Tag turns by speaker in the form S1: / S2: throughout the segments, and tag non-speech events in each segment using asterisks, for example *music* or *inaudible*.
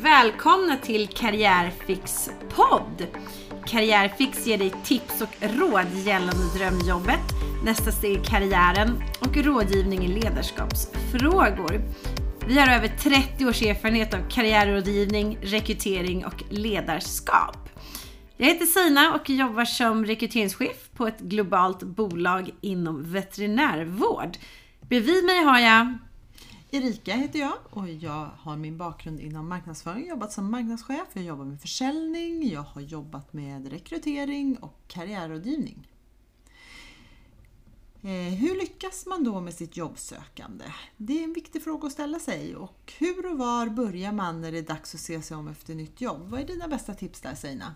S1: Välkomna till Karriärfix podd! Karriärfix ger dig tips och råd gällande drömjobbet, nästa steg i karriären och rådgivning i ledarskapsfrågor. Vi har över 30 års erfarenhet av karriärrådgivning, rekrytering och ledarskap. Jag heter Sina och jobbar som rekryteringschef på ett globalt bolag inom veterinärvård. Bredvid mig har jag
S2: Erika heter jag och jag har min bakgrund inom marknadsföring. Jobbat som marknadschef, jag jobbar med försäljning, jag har jobbat med rekrytering och karriärrådgivning. Eh, hur lyckas man då med sitt jobbsökande? Det är en viktig fråga att ställa sig. Och hur och var börjar man när det är dags att se sig om efter nytt jobb? Vad är dina bästa tips där Sina?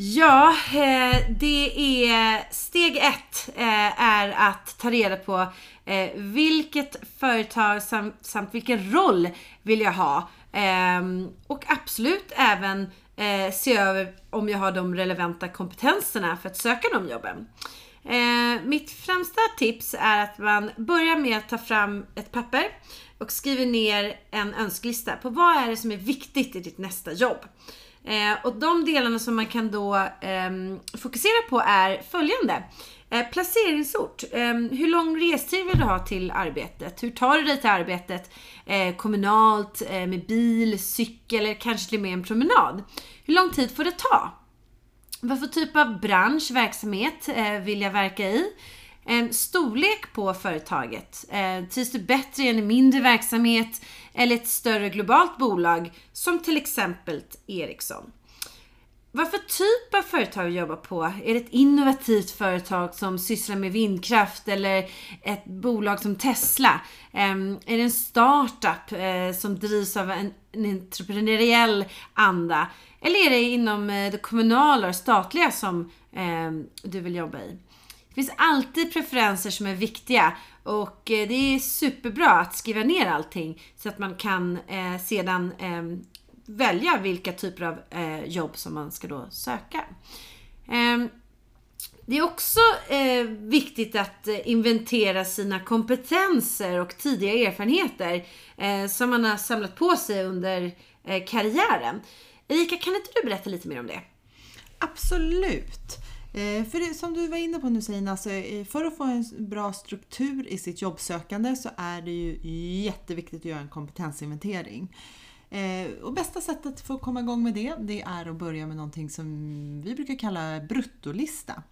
S1: Ja, eh, det är steg ett eh, är att ta reda på eh, vilket företag samt, vilken roll vill jag ha. Ehm, och absolut även se över om jag har de relevanta kompetenserna för att söka de jobben. Mitt främsta tips är att man börjar med att ta fram ett papper och skriver ner en önskelista på vad är det som är viktigt i ditt nästa jobb. Eh, och de delarna som man kan då eh, fokusera på är följande. Eh, placeringsort. Eh, hur lång restid vill du ha till arbetet? Hur tar du dig till arbetet? Eh, kommunalt, eh, med bil, cykel eller kanske till och med en promenad? Hur lång tid får det ta? Vad för typ av bransch, verksamhet eh, vill jag verka i? En storlek på företaget. Eh, trivs du bättre i en mindre verksamhet eller ett större globalt bolag som till exempel Ericsson? Vad för typ av företag du jobbar på? Är det ett innovativt företag som sysslar med vindkraft eller ett bolag som Tesla? Ehm, är det en startup eh, som drivs av en, entreprenöriell anda? Eller är det inom eh, det kommunala och statliga som ehm, du vill jobba i? Det finns alltid preferenser som är viktiga och eh, det är superbra att skriva ner allting så att man kan eh, sedan eh, välja vilka typer av eh, jobb som man ska då söka. Ehm, det är också eh, viktigt att eh, inventera sina kompetenser och tidiga erfarenheter eh, som man har samlat på sig under karriären. Erika, kan inte du berätta lite mer om det?
S2: Absolut! Eh, för det, som du var inne på nu Sina, alltså, för att få en bra struktur i sitt jobbsökande så är det ju jätteviktigt att göra en kompetensinventering. Eh, och bästa sättet för att komma igång med det, det är att börja med någonting som vi brukar kalla bruttolista.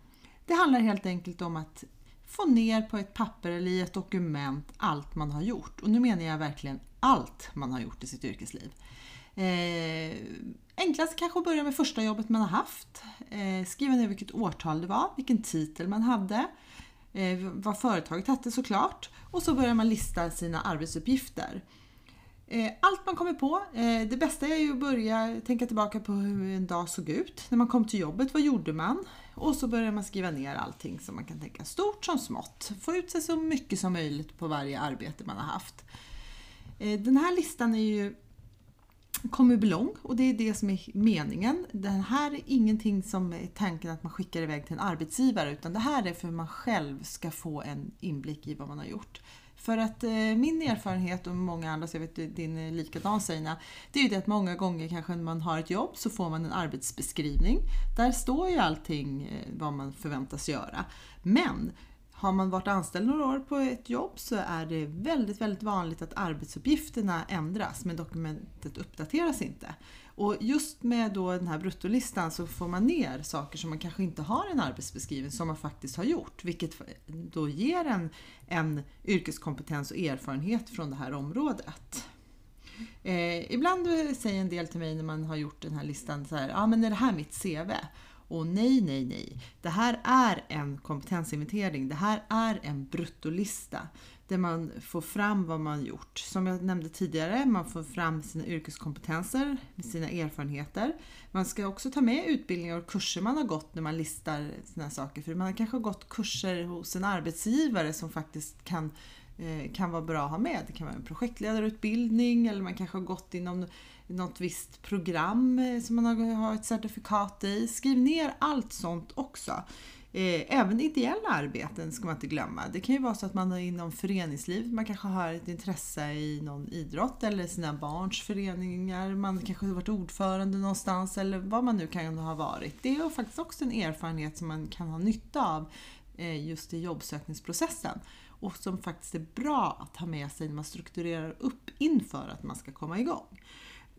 S2: Det handlar helt enkelt om att få ner på ett papper eller i ett dokument allt man har gjort. Och nu menar jag verkligen allt man har gjort i sitt yrkesliv. Enklast kanske att börja med första jobbet man har haft. Eh, skriva ner vilket årtal det var, vilken titel man hade, eh, vad företaget hette såklart. Och så börjar man lista sina arbetsuppgifter. Eh, allt man kommer på. Det bästa är ju att börja tänka tillbaka på hur en dag såg ut. När man kom till jobbet, vad gjorde man? Och så börjar man skriva ner allting som man kan tänka, stort som smått. Få ut sig så mycket som möjligt på varje arbete man har haft. Den här listan är ju kommer bli lång och det är det som är meningen. Det här är ingenting som är tanken att man skickar iväg till en arbetsgivare utan det här är för att man själv ska få en inblick i vad man har gjort. För att eh, min erfarenhet och många andra, så jag vet din är likadan Sina, det är ju det att många gånger kanske när man har ett jobb så får man en arbetsbeskrivning. Där står ju allting eh, vad man förväntas göra. Men har man varit anställd några år på ett jobb så är det väldigt, väldigt vanligt att arbetsuppgifterna ändras men dokumentet uppdateras inte. Och just med då den här bruttolistan så får man ner saker som man kanske inte har en arbetsbeskrivning som man faktiskt har gjort, vilket då ger en, en yrkeskompetens och erfarenhet från det här området. Eh, ibland säger en del till mig när man har gjort den här listan så här, ja ah, men är det här mitt CV? Och nej, nej, nej. Det här är en kompetensinventering. Det här är en bruttolista där man får fram vad man gjort. Som jag nämnde tidigare, man får fram sina yrkeskompetenser, sina erfarenheter. Man ska också ta med utbildningar och kurser man har gått när man listar sina saker. För man kanske har gått kurser hos en arbetsgivare som faktiskt kan Eh, kan vara bra att ha med. Det kan vara en projektledarutbildning eller man kanske har gått inom något visst program eh, som man har ett certifikat i. Skriv ner allt sånt också. Eh, även ideella arbeten ska man inte glömma. Det kan ju vara så att man är inom föreningslivet, man kanske har ett intresse i någon idrott eller sina barns föreningar, man kanske har varit ordförande någonstans eller vad man nu kan ha varit. Det är faktiskt också en erfarenhet som man kan ha nytta av just i jobbsökningsprocessen och som faktiskt är bra att ha med sig när man strukturerar upp inför att man ska komma igång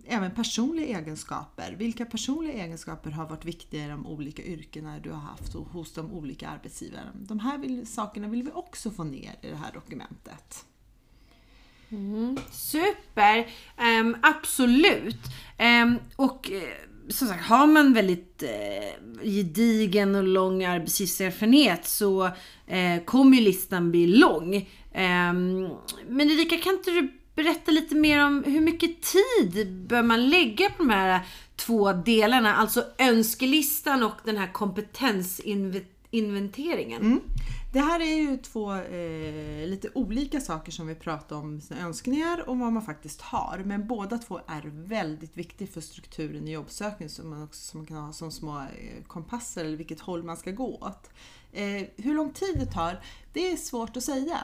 S2: även personliga egenskaper. Vilka personliga egenskaper har varit viktiga i de olika yrkena du har haft och hos de olika arbetsgivarna? De här vill, sakerna vill vi också få ner i det här dokumentet.
S1: Mm, super! Um, absolut! Um, och uh, som sagt, har man väldigt eh, gedigen och lång arbetslivserfarenhet så eh, kommer ju listan bli lång. Eh, men Erika, kan inte du berätta lite mer om hur mycket tid bör man lägga på de här två delarna? Alltså önskelistan och den här kompetensinventeringen. Mm.
S2: Det här är ju två eh, lite olika saker som vi pratar om, sina önskningar och vad man faktiskt har. Men båda två är väldigt viktiga för strukturen i jobbsökningen som man också som man kan ha som små eh, kompasser eller vilket håll man ska gå åt. Eh, hur lång tid det tar, det är svårt att säga.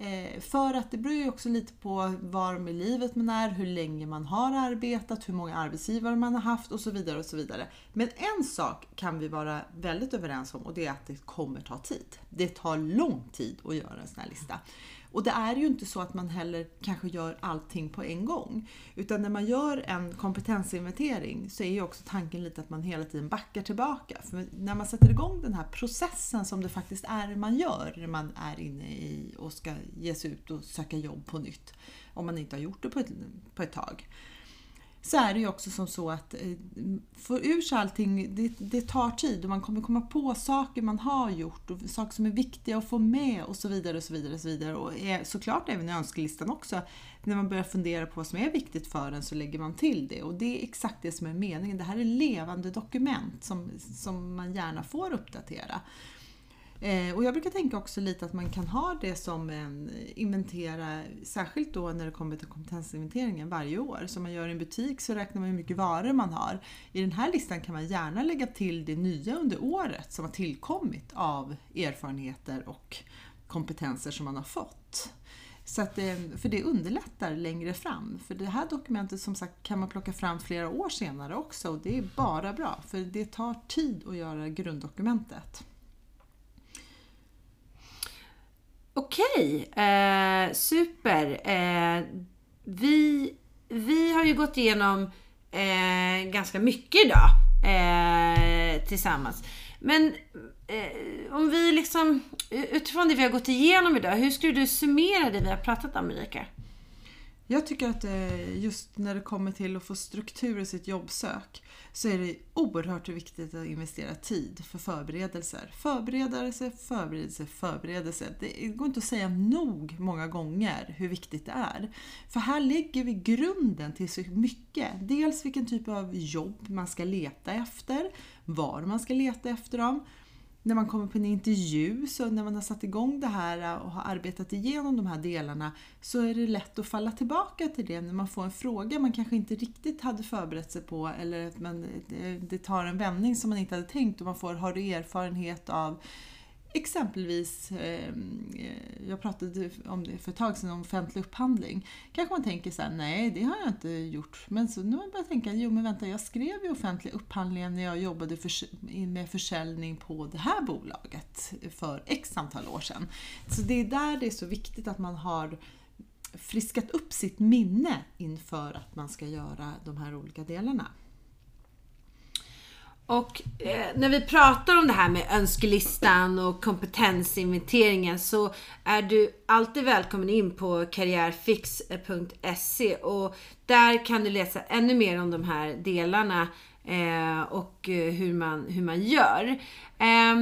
S2: Eh, för att det beror ju också lite på var i livet man är, hur länge man har arbetat, hur många arbetsgivare man har haft och så vidare. och så vidare. Men en sak kan vi vara väldigt överens om och det är att det kommer ta tid. Det tar lång tid att göra en sån här lista. Och det är ju inte så att man heller kanske gör allting på en gång. Utan när man gör en kompetensinventering så är ju också tanken lite att man hela tiden backar tillbaka. För när man sätter igång den här processen som det faktiskt är man gör när man är inne i och ska ge sig ut och söka jobb på nytt. Om man inte har gjort det på ett, på ett tag så är det ju också som så att eh, få ur sig allting, det, det, tar tid och man kommer komma på saker man har gjort och saker som är viktiga att få med och så vidare. Och så vidare och så vidare. Och är, såklart även i önskelistan också. När man börjar fundera på vad som är viktigt för en så lägger man till det och det är exakt det som är meningen. Det här är levande dokument som, som man gärna får uppdatera. Eh, och jag brukar tänka också lite att man kan ha det som en eh, inventera, särskilt då när det kommer till kompetensinventeringen varje år. Som man gör i en butik så räknar man hur mycket varor man har. I den här listan kan man gärna lägga till det nya under året som har tillkommit av erfarenheter och kompetenser som man har fått. Så att, eh, för det underlättar längre fram. För det här dokumentet som sagt kan man plocka fram flera år senare också och det är bara bra för det tar tid att göra grunddokumentet.
S1: Okej, eh, super. Eh, vi, vi har ju gått igenom eh, ganska mycket idag eh, tillsammans. Men eh, om vi liksom, utifrån det vi har gått igenom idag, hur skulle du summera det vi har pratat om Erika?
S2: Jag tycker att eh, just när det kommer till att få struktur i sitt jobbsök så är det oerhört viktigt att investera tid för förberedelser. Förberedelse, förberedelse, förberedelse. Det går inte att säga nog många gånger hur viktigt det är. För här lägger vi grunden till så mycket. Dels vilken typ av jobb man ska leta efter, var man ska leta efter dem när man kommer på en intervju, så när man har satt igång det här äh, och har arbetat igenom de här delarna så är det lätt att falla tillbaka till det när man får en fråga man kanske inte riktigt hade förberett sig på eller att man, eh, det tar en vändning som man inte hade tänkt och man får, har du erfarenhet av Exempelvis, ehm, eh, jag pratade om det för ett tag sedan, om offentlig upphandling. Kanske man tänker så här, nej det har jag inte gjort. Men så nu har man börjat tänka, jo men vänta jag skrev ju offentlig upphandling när jag jobbade för, med försäljning på det här bolaget för x antal år sedan. Så det är där det är så viktigt att man har friskat upp sitt minne inför att man ska göra de här olika delarna.
S1: Och eh, när vi pratar om det här med önskelistan och kompetensinventeringen så är du alltid välkommen in på karriärfix.se och där kan du läsa ännu mer om de här delarna eh, och eh, hur man, hur man gör. Eh,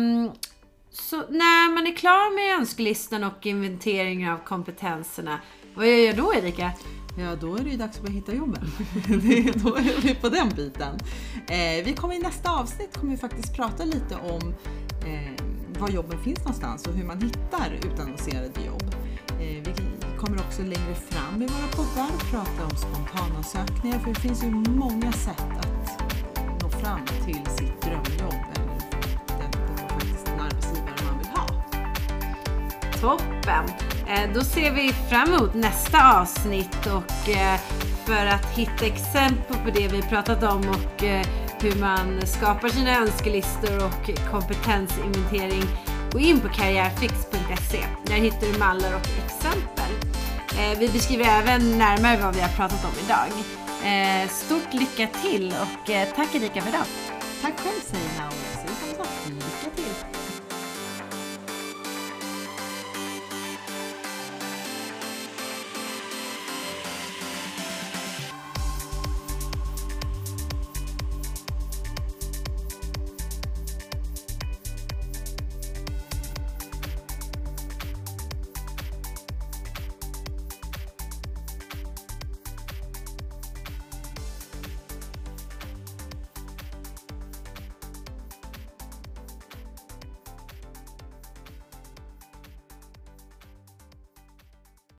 S1: så när man är klar med önskelistan och inventeringen av kompetenserna, vad gör jag då Erika?
S2: Ja, då är det ju dags att börja hitta jobben. *laughs* då är vi på den biten. Eh, vi kommer i nästa avsnitt kommer vi faktiskt prata lite om eh, var jobben finns någonstans och hur man hittar utannonserade jobb. Eh, vi kommer också längre fram i våra poddar prata om spontanansökningar för det finns ju många sätt att nå fram till sitt drömjobb eller den, den faktiskt en arbetsgivare
S1: Toppen! Eh, då ser vi fram emot nästa avsnitt och eh, för att hitta exempel på det vi pratat om och eh, hur man skapar sina önskelistor och kompetensinventering gå in på karriärfix.se. Där hittar du mallar och exempel. Vi beskriver även närmare vad vi har pratat om idag. Stort lycka till och tack Erika för idag!
S2: Tack själv säger